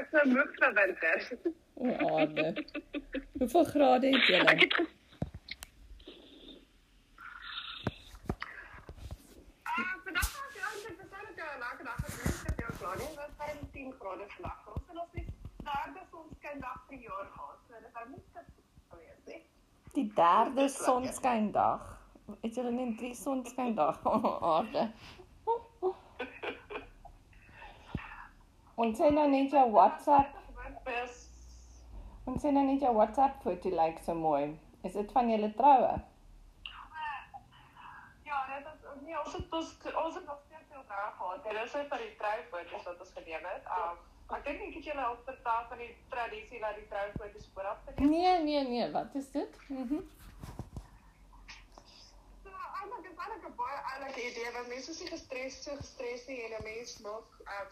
ek so moeg vir winter. O, aarde. Hoeveel grade het julle? Ek het ges- Ah, vandag was ja, ek persoonlik 'n lekker dag het jou klaar nie, was 10 grade vandag. Ons het die derde sonskyndag die net. Die derde julle net drie aarde. Ons sien nou net jou WhatsApp. Ons sien nou net jou WhatsApp foto lyk like so mooi. Is dit van julle troue? Ja, dit is nee, ons het ons ons het nog steeds heel graag gehad. Dit is net van die troufoto's wat ons geneem het. Um ek dink ek het julle al vertel van die tradisie dat die troufoto's vooraf geneem Nee, nee, nee, wat is dit? Mhm. Mm So, eintlik is eintlik 'n baie oulike idee want mense is nie gestres so gestres nie en 'n mens nog uh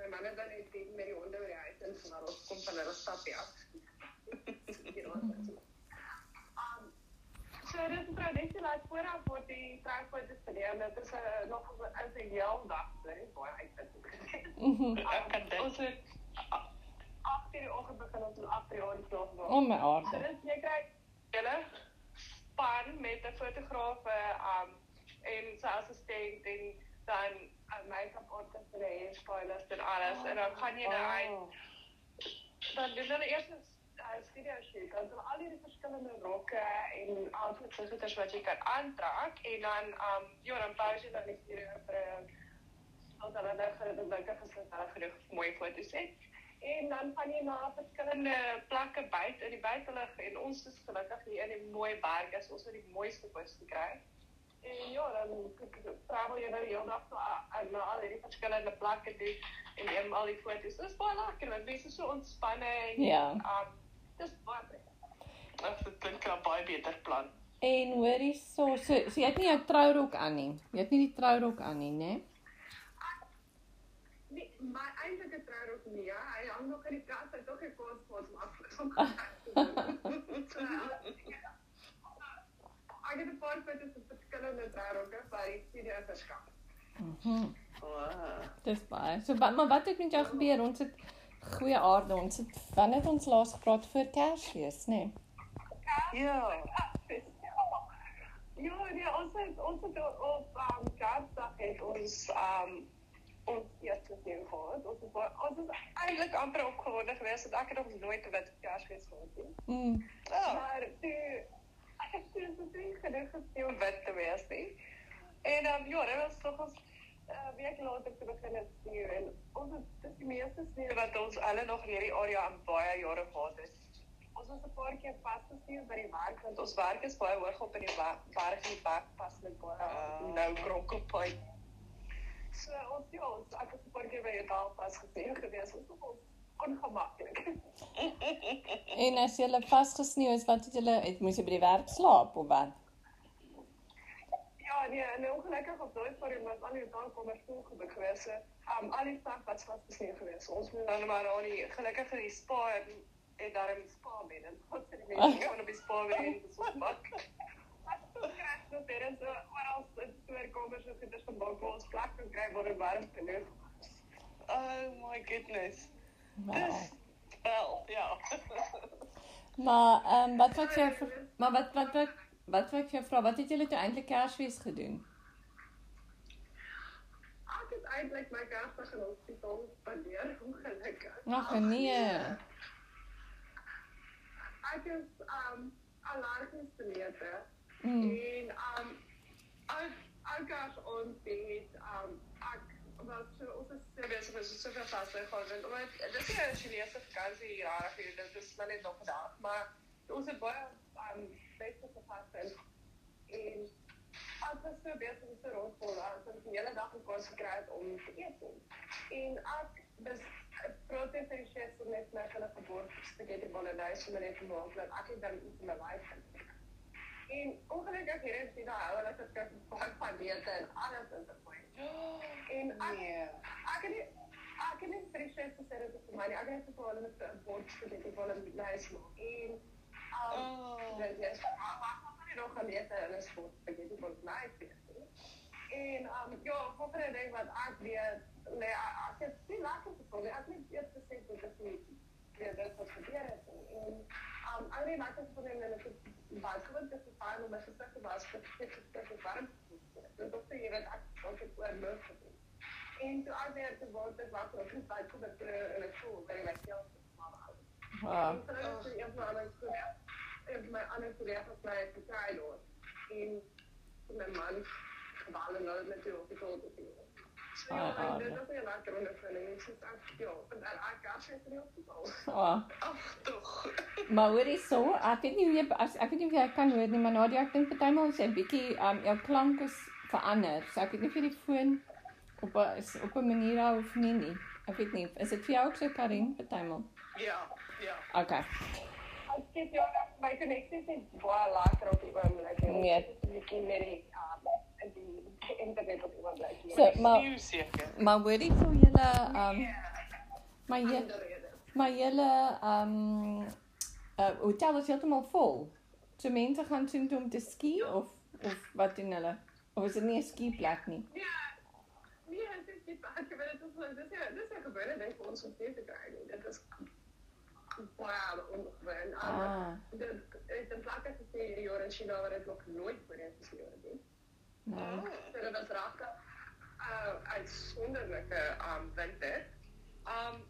skus my manne dan net dit met die honde oor die huis en van hulle kom van hulle stapie af. Um, so dit is 'n tradisie dat vooraf word die troufoto's geneem. Dit is 'n nog 'n ou se heel dag, hè, baie uitdagend. Mhm. Um, ons het 8 uur die oggend begin ons om 8 uur die klas word. O my So aarde. dis jy kry julle span met 'n fotograaf um en sy assistent en dan 'n make-up artist en 'n hairstylist en alles en dan gaan jy nou uit Oh. dan doen hulle eers 'n uh, studio shoot dan doen al die verskillende rokke en outfits en goeders wat jy kan aantrek en dan um ja dan pause jy dan die studio vir 'n al dan dan gelukkig gesit hulle genoeg mooi foto's het. En dan gaan jy na verskillende plekke buite in die buitelug en ons is gelukkig hier in die mooi berge, ons het die mooiste foto's gekry. En ja, dan travel jy nou hele dag so a- na al die verskillende plekke toe en neem al die foto's. Dit is baie lekker, want mense is so ontspanne en Ja. um, dis baie prettig. Ek dink 'n baie beter plan. En hoorie so, so, so jy het nie jou trourok aan nie. Jy het nie die trourok aan nie, né? Nee, my eintlike trourok nie, ja. hy hang nog in die kas, hy het nog nie kos vir hom afgekom. So, Ek het 'n paar foto's verskillende trourokke by die studio verskaf. Mhm. Wow. Dis baie. So wat maar wat het met jou gebeur? Ons het goeie aarde. Ons het wanneer het ons laas gepraat voor Kersfees, né? Nee? Ja. Ja, nee, ons het ons het op um, Kersdag het ons um ons eerste ding gehad. Ons het ons is eintlik amper opgewonde geweest want ek het nog nooit 'n wit Kersfees gehad nie. Mm. Oh. Maar toe het toe so ding genoeg om wit te wees nie. En dan ja, dit was tog ons uh, week later te begin het sneeu en ons het dis die meeste sneeu wat ons alle nog in hierdie area aan baie jare gehad het. Ons was 'n paar keer vasgesteek by die werk want ons werk is baie hoog op in die berg en die berg pas met baie uh, nou kronkelpunt. So ons ja, ons ek was 'n paar keer by die daal vasgesteek geweest. Ons was ongemaklik. En as jy vasgesneeu is, wat het julle het moes jy by die werk slaap of wat? Ja, nee, en ongelukkig op daai stadium was al die dae kom er vol gebeur geweest. So, um, al die stad was vasgesien geweest. Ons moet dan maar aan die gelukkig in die spa en, en daar in die spa ben en God se die mense gaan op die spa weer en dis ons mak. Kras nou terwyl so oral in stoorkamers so goeders gemaak waar ons plek kan kry waar dit warm genoeg. Oh my goodness. Wel, ja. Maar ehm um, wat wat vir- maar wat wat wat wat wat ek jou vra, wat het julle toe eintlik Kersfees gedoen? Ek het eintlik my Kersdag in hospitaal spandeer, ongelukkig. Ag nee. Ek is um allergies vir neute. Mm. En um as as as ons het um ek was so ons is so besig met so veel vaste gaan want dit is 'n Chinese vakansie hier reg hier dit is maar net vandag maar ons het baie um besig gepas en en ek was so met so rondvol as ek die hele dag gekos gekry het om te eet. En ek vir chefs om net my hulle geboorte spaghetti bolognese met net maak dat ek het dan iets in my lyf het. En ongelukkig hier in China hou hulle dit kyk baie van diete en alles in te gooi. En ek Nee. ek het nie ek het nie chefs gesê dit is vir my nie. Ek het net vir hulle met 'n bord spaghetti bolognese maak. En um, Oh. dit is maar wat nog geleer en is voor spaghetti bolognese. En um, ja, volgende ding wat ek weet nee, ek het nie lekker gevoel nie. Ek het net eers gesê dat dit nie weer dit wat gebeur het nie. En um al die lekker gevoel en ek het baie gewoon te verstaan om my gesig te was vir dit dit is warm. Dit is jy weet ek ook het oor loop gedoen. En toe al weer te word het was ook nie baie dat in 'n skool waar ek self maar. En so het ek maar aan skool. Ek my ander kollegas my gekry hoor. En my man gebale nou met die hospitaal te sien. So ja, Ah, dit ah, is een lekker ondervinding. Ik zit echt, ja, en ek gas het in die hospitaal. Oh. Ag, tog. Maar hoorie so, ek weet nie hoe jy as ek weet nie of jy kan hoor nie, maar Nadia, ek dink partymal sê 'n bietjie um jou klank is verander. So ek weet nie of jy die foon op 'n op 'n manier hou of nie nie. Ek weet nie. Is dit vir jou ook so Karin partymal? Ja, ja. Okay. Ek sê ja, my connectie is baie lekker op die oomblik. Nee. Ek ken net die So, maar Nieuw zeker. maar hoorie so julle um maar jy Ander redes. maar julle um uh hotel is heeltemal vol. So mense gaan soontoe om te ski of of wat doen hulle? Of is dit nie 'n ski plek nie? Ja. Nee, het is nie ek weet dit is dit is dit is 'n gewone ding vir ons om te kry. nie. Dit is baie ongewoon. Um, Ah, Dit het in plakke gesê hierdie jaar in China waar dit nog nooit voorheen gesien het nou. So dit was rakke uh uitsonderlike um winter. Um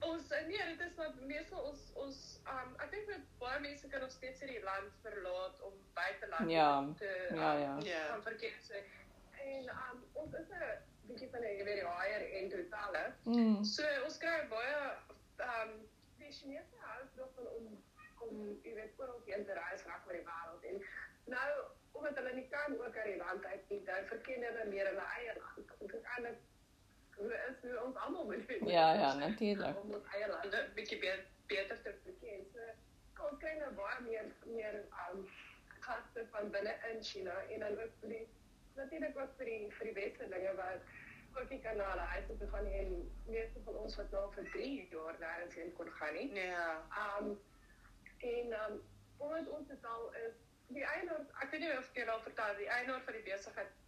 ons nee, dit is maar meestal ons ons um ek dink dat baie mense kan nog steeds hierdie land verlaat om buiteland Ja, te ja, ja. Ja. gaan verkeer. So, en um ons is 'n bietjie van 'n die higher end hotelle. Mm. So ons kry baie um die Chinese hou daarvan om om jy weet oral heen te reis reg oor die wêreld en nou omdat hulle nie kan ook uit die land uit hulle meer hulle eie land. Dit is eintlik hoe is hoe ons moet doen. Ja, ja, natuurlijk. Om ons eie land 'n bietjie beter, beter te verken. So ons kry nou baie meer meer um gaste van binne in China en dan ook vir die natuurlik ook vir die vir die westerlinge wat ook nie kan na hulle huis toe te gaan en meeste van ons wat nou vir 3 jaar daar is en kon gaan nie. Ja. Um en um omdat ons totaal is die eienaar ek weet nie of ek jou al vertel die eienaar van die besigheid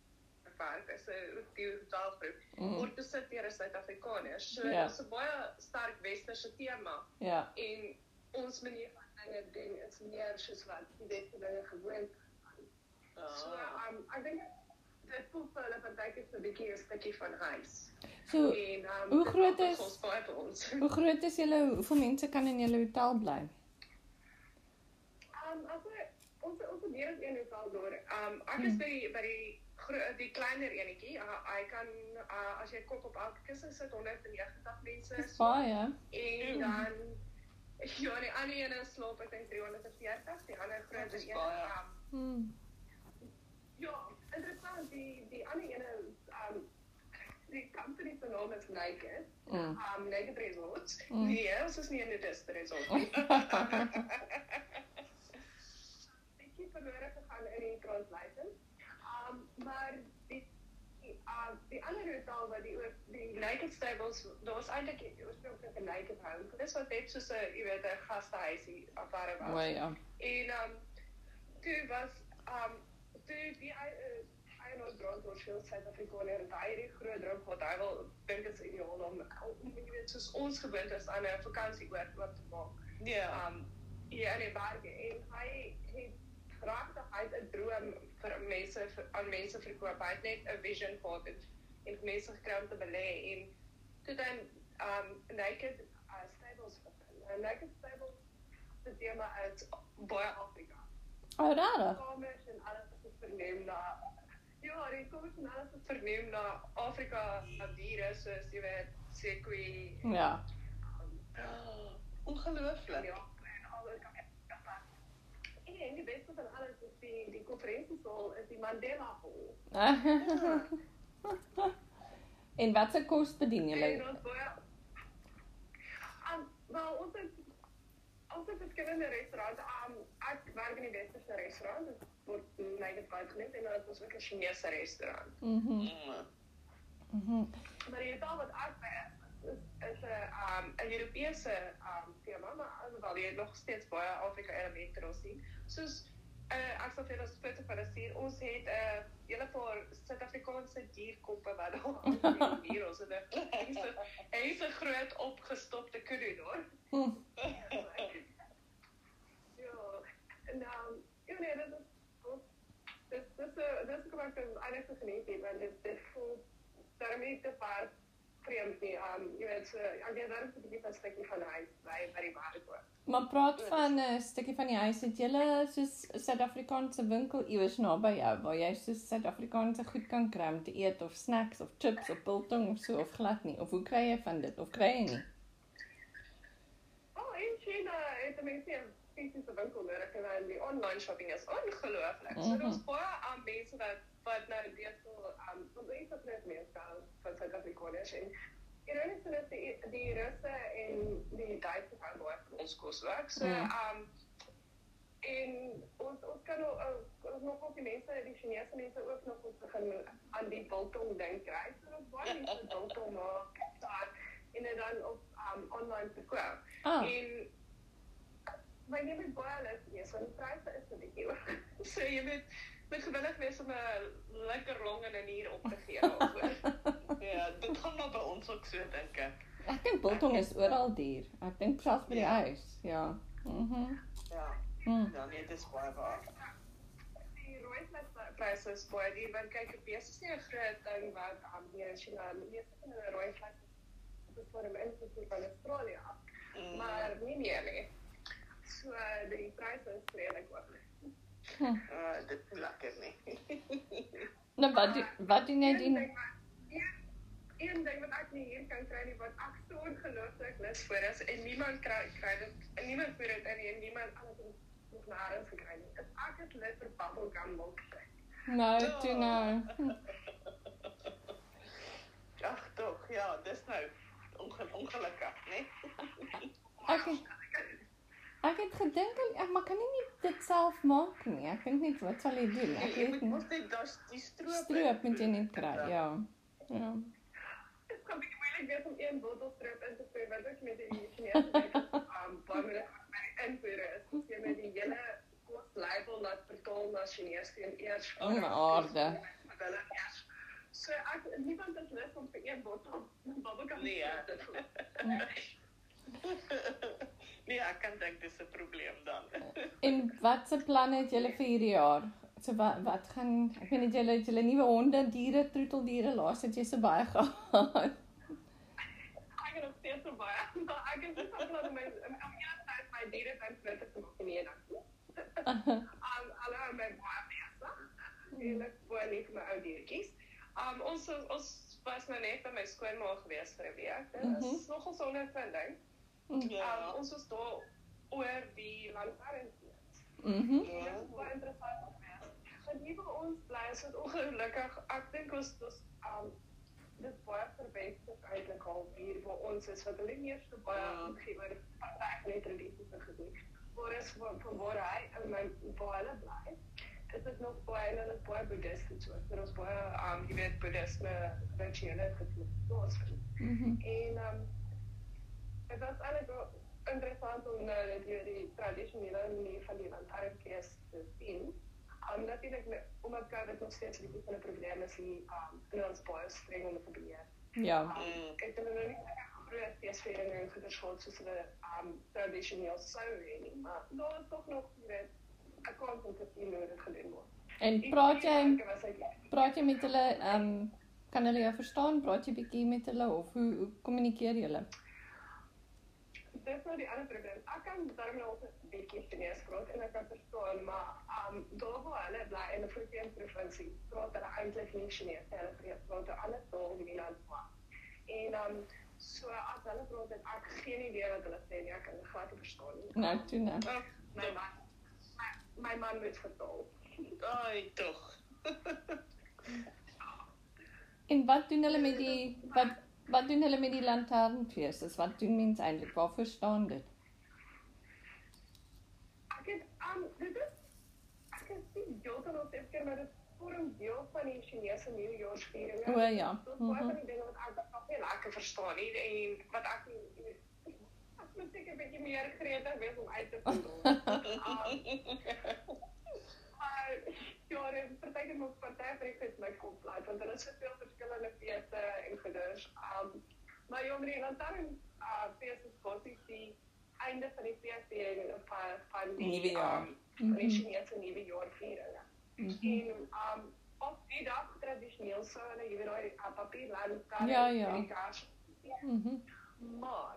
werk is 'n die taalgroep Mm. word besit deur Suid-Afrikaners. So Ja. dit is 'n baie sterk westerse tema Ja. en ons manier van dinge doen is meer soos wat die westerlinge gewoond So Ah. um ek dink dit voel vir hulle partykeer so 'n bietjie 'n stukkie van huis. So, En um hoe groot is- ons baie vir ons. hoe groot is julle hoeveel mense kan in julle hotel bly? Um as ons ons het meer as een hotel door. Um ek is by die by die die kleiner enetjie. Uh, hy kan uh, as jy kop op elke kussing sit 190 mense. Dis baie. En dan ja, die ander ene slaap ek dink 340, die ander groot Dit is een. Um, ja, interessant die die ander ene um die company se naam is Naked. Mm. Um Naked Resorts. Mm. Nee, ons is nie in 'n nudist resort nie. bietjie verlore gegaan in die translation. Um maar die die, uh, die ander hotel wat die oor die Naked Stables, daar was eintlik oorspronklik 'n Naked Home. Dis wat net soos 'n jy weet 'n gastehuisie afare was. O ja. En um toe was um toe die uh, eienaar grond oor veel Suid-Afrikaner en hy het die groot droom gehad. Hy wil dink dit is ideaal om om jy weet soos ons gewoond is aan 'n vakansie oor oop te maak Ja. um hier in die berge en hy het regtig hy het 'n droom vir mense vir, aan mense verkoop. Hy het net 'n vision gehad en gekry om te belê en toe dan um naked uh, stables begin. En naked stables se tema is baie Afrika. Oh, daar. Kamers en alles is verneem na Ja, die kamers en alles is verneem na Afrika diere soos jy weet sequoia Ja. Oh, ongelooflijk. Ja, en alles. En die beste van alles is die, die conferentiesaal is die Mandela Hall. en wat se kos bedien En julle? baie... Um, wel, ons het, ons het verskillende restaurante. Um, ek werk in die westerse restaurant, dit word my gevaar genoemd, en dan het ons ook een Chinese restaurant. Mhm. Mm. Mhm. Maar die hotel wat ek by is, een, um, een Europese um, thema, maar alhoewel jy nog steeds baie Afrika elemente daar sien. Soos, ek sal vir 'n foto van hulle stuur. Ons het 'n uh, hele paar Suid-Afrikaanse Afrikaanse dierkoppe wat daar muur ons het 'n hy's 'n groot opgestopte kudu hoor. Hm. Ja, en um, ja, nee, dat is. Dit dit is dit is kom ek eintlik geniet het, want dit dit voel daarmee te paar vreemd nie. Um, jy weet, so, ek het daar 'n bietjie 'n stukkie van huis by by die Baarkoop. Maar praat van 'n stukkie van die huis. Het julle soos Suid-Afrikaanse winkel iewers naby jou waar jy soos Suid-Afrikaanse goed kan kry om te eet of snacks of chips of biltong of so of glad nie? Of hoe kry jy van dit of kry jy nie? Oh, in China het die mense fisiese winkel nodig en dan die online shopping is ongelooflik. So Mhm. daar's baie aan mense wat wat nou weet so um want jy het net meer staan van Suid-Afrikaners en ironies is die die Russe en die Duitsers hou baie van ons kos ook. So Mm. um en ons ons kan ook uh, ons nog ook die mense, die Chinese mense ook nog ons begin aan die biltong dink kry. So ons baie mense biltong maak daar en dit dan op um online verkoop. Ah, En maar jy moet baie lus wees want die pryse is 'n bietjie hoog. So jy moet moet gewillig wees om 'n lekker long en 'n uur op te gee daarvoor. Ja, dit gaan maar by ons ook so dink ek. ek dink biltong is oral duur. Ek dink selfs by die Ja. huis. Ja. Mhm. Ja, Mm. ja nee, dit is baie waar. Die rooi vleispryse is baie duur want kyk, bees is nie 'n groot ding wat um, hier in China, die meeste van hulle rooi vleis is vir 'n invoer van Australië af, Mm. maar nie meer nie. So die pryse is redelik hoog. Uh, dit is lekker nie. Nou wat doen- wat doen jy doen? wat- een- ding wat ek nie hier kan kry nie wat ek so ongelooflik lus vir is en niemand kry kry dit en niemand voer dit in nie, en niemand anders het nog nêrens gekry nie. Is ek is lus vir bubblegum milkshake. Nou, toe nou. Ag tog, ja, dis nou onge ongelukkig, né? Ek het, ek het gedink ek maar kan nie net dit self maak nie. Ek dink net wat sal jy doen? Ek Jy weet moet nie. mos net daai die stroop Stroop moet jy net kry. Ja. Ja. Dit kan bietjie moeilik wees om een bottelstroop in te voer want ek met die Chinese um baie moeilik met my invoer is. Jy met die hele kos label laat vertaal na Chinese en eers O, my aarde. Hulle eers. So ek niemand is lus om vir een bottel bubblegum Nee, ja. te voer. nee, ek kan dink dis 'n probleem dan. En wat se planne het julle vir hierdie jaar? So wat wat gaan ek weet nie julle het julle nuwe honde, diere, troeteldiere laas het jy so baie gehad. Ek het nog steeds so baie, maar ek is net van my om een tyd my diere by groter te nie dan. Um alle my baie besig. Ek wou net my ou diertjies. Um ons ons was nou net by my skoonma gewees vir 'n week. Dit is nogal so 'n ondervinding. Ja. Um ons was daar oor die lantaarns. Mhm. Ja, dit was baie interessant om te wees. Want hier waar ons bly is dit ongelukkig. Ek dink ons ons um dit baie verbeter eintlik al hier waar ons is wat hulle nie eers so baie omgee oor party net tradisies en gedoen. Waar is van van waar hy in my waar hulle bly. Is dit nog baie en hulle is baie boeddhisties so. Dit is baie um jy weet boeddhisme rituele gedoen. Mhm. En um dit was eintlik wel interessant om nou net hier die tradisionele manier van die lantaarnfees te sien. Um, natuurlijk, omdat COVID nog steeds een beetje van een probleem is, die um, in ons baie streng om te beheer. Ja. Um. Ek het nog nie groot feesvieringe en goeders gehad soos hulle um, traditioneel sou hê nie, maar daar is toch nog, jy weet, 'n kans om te sien hoe dit gedoen word. En praat jy praat jy met hulle ehm um, kan hulle jou verstaan? Praat jy bietjie met hulle of hoe hoe kommunikeer julle? Dit is nou die ander probleem. Ek kan darm nou 'n bietjie Chinees praat en ek kan verstaan, maar um daar waar hulle bly in 'n Vryheidsprovinsie provinsie, praat hulle eintlik nie Chinees nie. Hulle praat- 'n ander taal in die land maar. En um so as hulle praat het ek geen idee wat hulle sê nie. Ek kan dit glad nie verstaan nie. Nou toe nou. My man my, my man moet vertaal. ai tog. En wat doen hulle met die wat wat doen hulle met die lanternfees? Dis wat doen mense eintlik? Waarvoor staan dit? Ek het um dit is ek is nie heeltemal seker maar dit vorm deel van die Chinese nuwejaarsviering. O ja. Dit is baie Mhm. van die dinge wat ek nog nie lekker verstaan nie en wat ek ek moet seker 'n bietjie meer gretig wees om uit te vind. Maar ja, dit partykeer moet party van die goed my kop laat want hulle het soveel verskillende feeste en goeders. Um maar jong, die lantaarn uh fees is basies die einde van die feesviering van van die Nuwe jaar. um, die Mhm. Chinese nuwe jaar viering. Mhm. En um op die dag tradisioneel sou hulle jy weet daai uh, papierlantern Ja, ja. en die kaars Mhm. Maar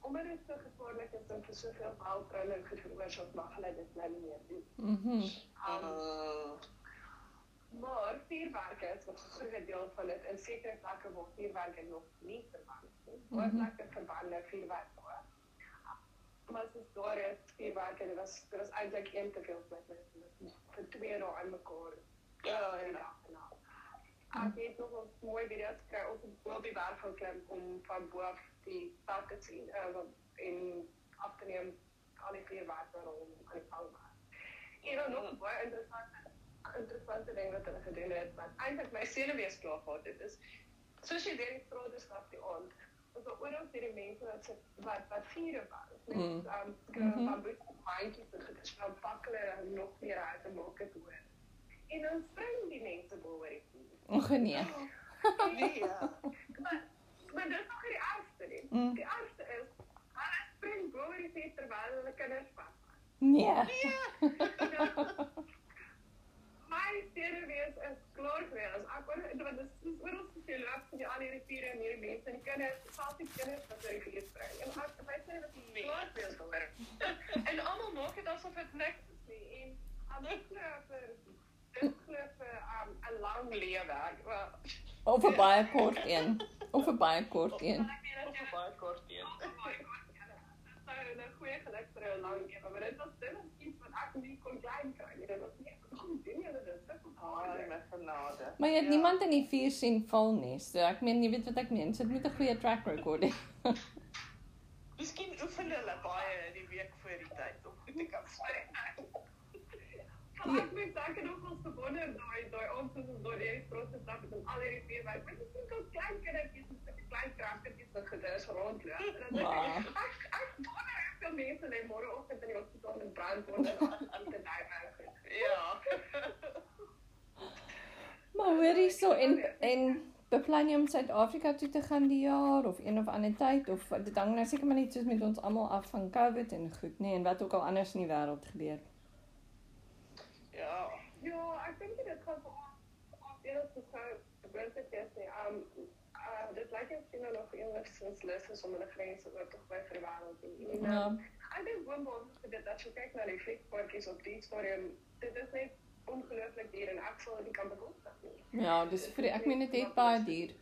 omdat dit so gevaarlik is en vir soveel wildbrande en veroorsaak mag hulle dit nou nie meer doen. Mhm. Um, Uh, maar vuurwerke is 'n groot deel van dit. In sekere plekke word vuurwerke nog nie verbân nie. Waar Mhm. plekke verbân nou vuurwerk word. Maar as dit daar is vuurwerke, dit was dit was eintlik een te veel met my vir twee dae aan mekaar. Ja, ja. ja. Ek het nog 'n mooi video gekry op die op die berg gaan klim om van bo af die te sien uh, en af te neem al die vuurwerke rondom aan die vangbaar. En dan nog baie interessante interessante ding wat hulle gedoen het, wat eintlik my senuwees klaar gehad het, is soos jy deur die strate stap die aand, is daar oral hierdie mense wat sit wat wat vure bou. Met Mm. um Mhm. bamboe mandjies en dit is van pakkele nog meer uit en maak dit hoor. En dan spring die mense bo oor die vuur. Och nee. nee, ja. Maar maar dit is nog nie die ergste nie. Mm. Die ergste is hulle spring bo oor die vuur terwyl hulle kinders vas. Nee. My senuwees is klaar gewees. Ek wou dit want dit is oral so veel loop van die al hierdie vure en hierdie mense en die kinders, selfs die kinders wat oor die vuur spring. En ek my senuwees is Nee. klaar gewees daaroor. en almal maak dit asof dit niks is nie. En almal glo vir dit glo vir um, 'n lang lewe. Ek wel Of 'n baie kort een. Of 'n baie kort een. Of 'n baie kort een. sou 'n goeie geluk vir 'n lang lewe, maar dit was dit was iets wat ek nie kon klein kry nie. Dit was nie hoe doen julle dit? Dit Ai, hard. my genade. Maar jy het Ja. niemand in die vuur sien val nie. So ek meen jy weet wat ek meen. So dit moet 'n goeie track record hê. Miskien oefen hulle baie in die week voor die tyd om goed te kan spring. Maar ek moet dankie nog ons gewonder daai daai ons is ons daai hierdie proses stap met al hierdie vuurwerk. Maar dit is ook klein kindertjies en sulke klein kragtetjies wat gedus rondloop. En dan dink ek ek ek wonder hoeveel mense lê môreoggend in die hospitaal met brandwonde en aan te dui werk. Ja. Maar hoor hierso en en beplan jy om Suid-Afrika toe te gaan die jaar of een of ander tyd of dit hang nou seker maar net soos met ons almal af van COVID en goed, nê, nee, en wat ook al anders in die wêreld gebeur. Ja. Ja, ek dink dit gaan vir op enige sou beter wees nie. Um uh dit lyk as jy nou nog enigstens lus is om hulle grense oop te gooi vir die wêreld. En, Ja. um, Ek dink woonbos vir dit as jy kyk na die fliekparkies op die stadium, dit is net ongelooflik duur en ek sal dit nie kan bekostig nie. Ja, dis vir die, ek meen dit het baie duur.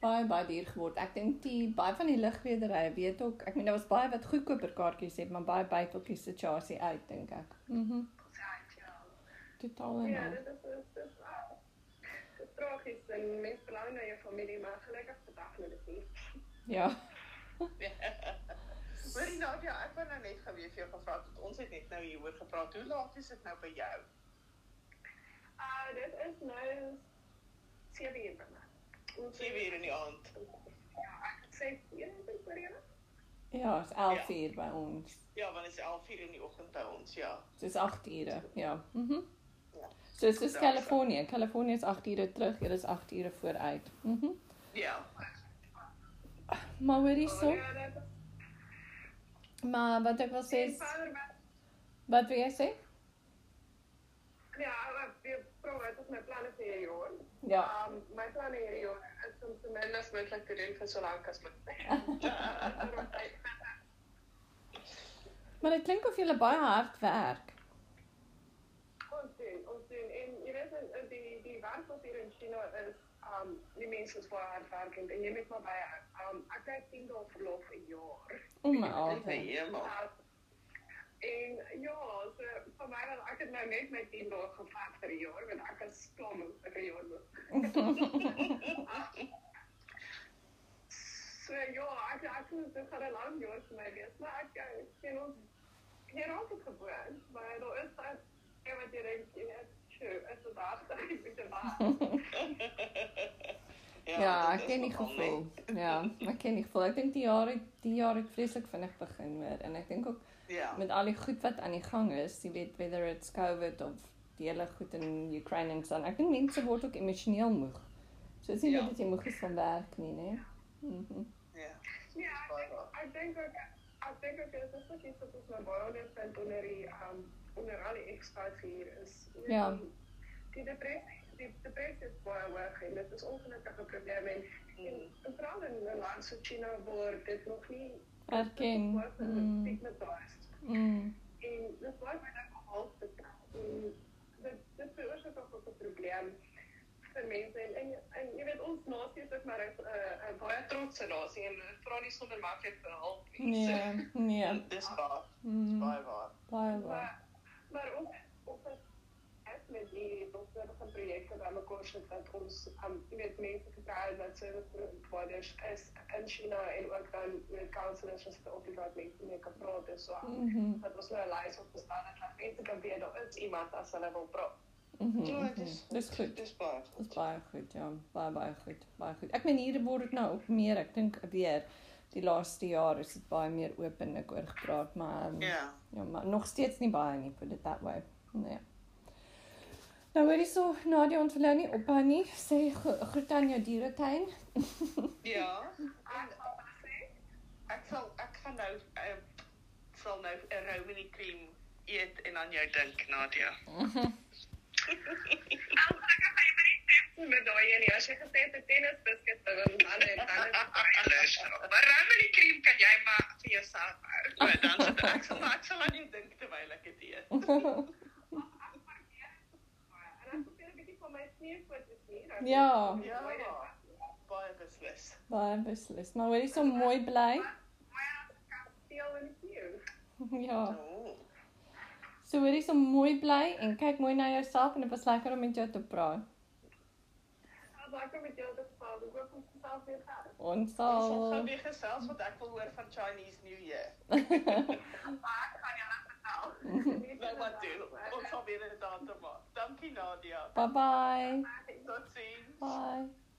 Baie baie duur geword. Ek dink die baie van die lugrederye weet ook, ek meen daar was baie wat goedkoper kaartjies het, maar baie byt op die situasie uit dink ek. Mhm. Ja. Totaal en Ja, al. is dit is dit is, dit is tragies en mense belang na jou familie, maar gelukkig vandag nou dit nie. Ja. Hoorie Nadia, ek wou nou net gou weer vir jou gevra het. Ons het net nou hieroor gepraat. Hoe laat is dit nou by jou? Uh dit is nou 7 uur by my. Ons 7 uur in die aand. Ja, ek het sê 4 uur julle. Ja, is 11 Ja. uur by ons. Ja, want dit is 11 uur in die oggend by ons, ja. Dis 8 ure. Ja. Mhm. Ja. So dis soos Ja, Kalifornië. Kalifornië is 8 ure terug, hier is 8 ure vooruit. Mhm. Ja. Maar hoor hierso, Ja, dit is maar wat ek wil sê is met wat wil jy sê? ja, ek weer probeer wat is my planne vir hierdie jaar. Ja. Um my planne hierdie jaar is om so min as moontlik te doen vir so lank as moontlik. Maar dit klink of jy baie hard werk. Ons doen, ons doen en jy weet in- in die werkkultuur in China is um die mense is baie hardwerkend en jy moet maar baie um ek kry 10 dae verlof 'n jaar. O my die hemel. Uh, en ja, so vir my dan ek het nou net my 10 dae gevat vir 'n jaar want ek is klaar met vir 'n jaar. moet. So ja, ek ek moet dit gaan 'n lang jaar vir my wees, maar ek ek sien ons hier raak het gewoon, maar daar is daar en wat jy dink, jy weet, is dit daar ek moet dit maar. Ja, dit ek is ken die gevoel. Ja, ek ken die gevoel. Ek dink die jaar het die jaar het vreeslik vinnig begin hoor en ek dink ook Ja. met al die goed wat aan die gang is, jy weet whether it's COVID of die hele goed in Ukraine en so. Ek dink mense word ook emosioneel moeg So is nie Ja. net dat jy moeg is van werk nie, né? Mhm. Ja. Ja, ek dink ek dink ook ek dink ook dit is wat iets wat ons nou baie ondervind onder die um onder al die expats hier is. Ja. Die, depressie, die depressie is baie hoog en dit is ongelukkig 'n probleem en en, veral in 'n land so China word dit nog nie Erken. Mm. Mm. En dit baie baie gehaal te en dit dit veroorsaak ook 'n probleem vir mense en en, en jy weet ons nasie is ook maar 'n 'n baie trotse nasie en vra nie sonder maklik vir hulp nie. Nee, nee. Dis waar. Mm. Baie waar. Baie waar. Maar ook ook het met die dokter van projekte bij elkaar sit dat ons um, jy weet mense gekry dat service providers is in China en ook dan met counselors op die wat mense mee kan praat en so. Mhm. Dat ons nou 'n lys op gestel het dat mense kan weet daar is iemand as hulle wil praat. Mhm. Ja, mhm. dis Dis goed. Dis baie Dis goed. baie goed, ja. Baie baie goed. Baie goed. Ek meen hier word dit nou ook meer, ek dink weer die laaste jaar is dit baie meer openlik oor gepraat, maar um, Ja. ja, maar nog steeds nie baie nie, put it that way. Nee. Nou hoorie so, Nadia ons wil jou nie ophou nie. Sê gro- groet aan jou dieretuin. Ja. Ek sal Ek sal ek gaan nou ehm sal nou 'n Romany cream eet en aan jou dink, Nadia. met daai een as jy gesê het 'n tennisbiskuit dan dan dan Luister, maar Romany cream kan jy maar vir jouself hou. Maar dan sit ek ek sal aan jou dink terwyl ek dit eet. En ek probeer 'n bietjie van my sneeufoto's nie. dan- Ja. Ja. Baie beslis. baie beslis. Maar hoorie so mooi bly. Maar die. Ja. So hoorie so mooi bly en kyk mooi na jouself en dit was lekker om met jou te praat. Ek met jou te praat, ek hoop ons self weer gaan. Ons Ons sal sal gaan weer gesels want ek wil hoor van Chinese New Year. Maar ek gaan julle vertel. Nou wat doen? Ons sal weer 'n datum maak. Dankie Nadia. Bye bye. Totsiens. Bye.